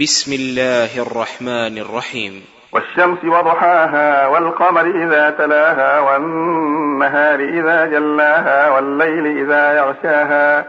بسم الله الرحمن الرحيم. والشمس وضحاها والقمر إذا تلاها والنهار إذا جلاها والليل إذا يغشاها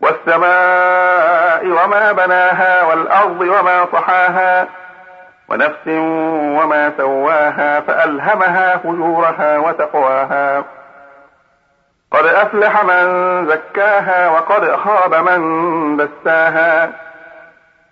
والسماء وما بناها والأرض وما طحاها ونفس وما سواها فألهمها فجورها وتقواها. قد أفلح من زكاها وقد خاب من دساها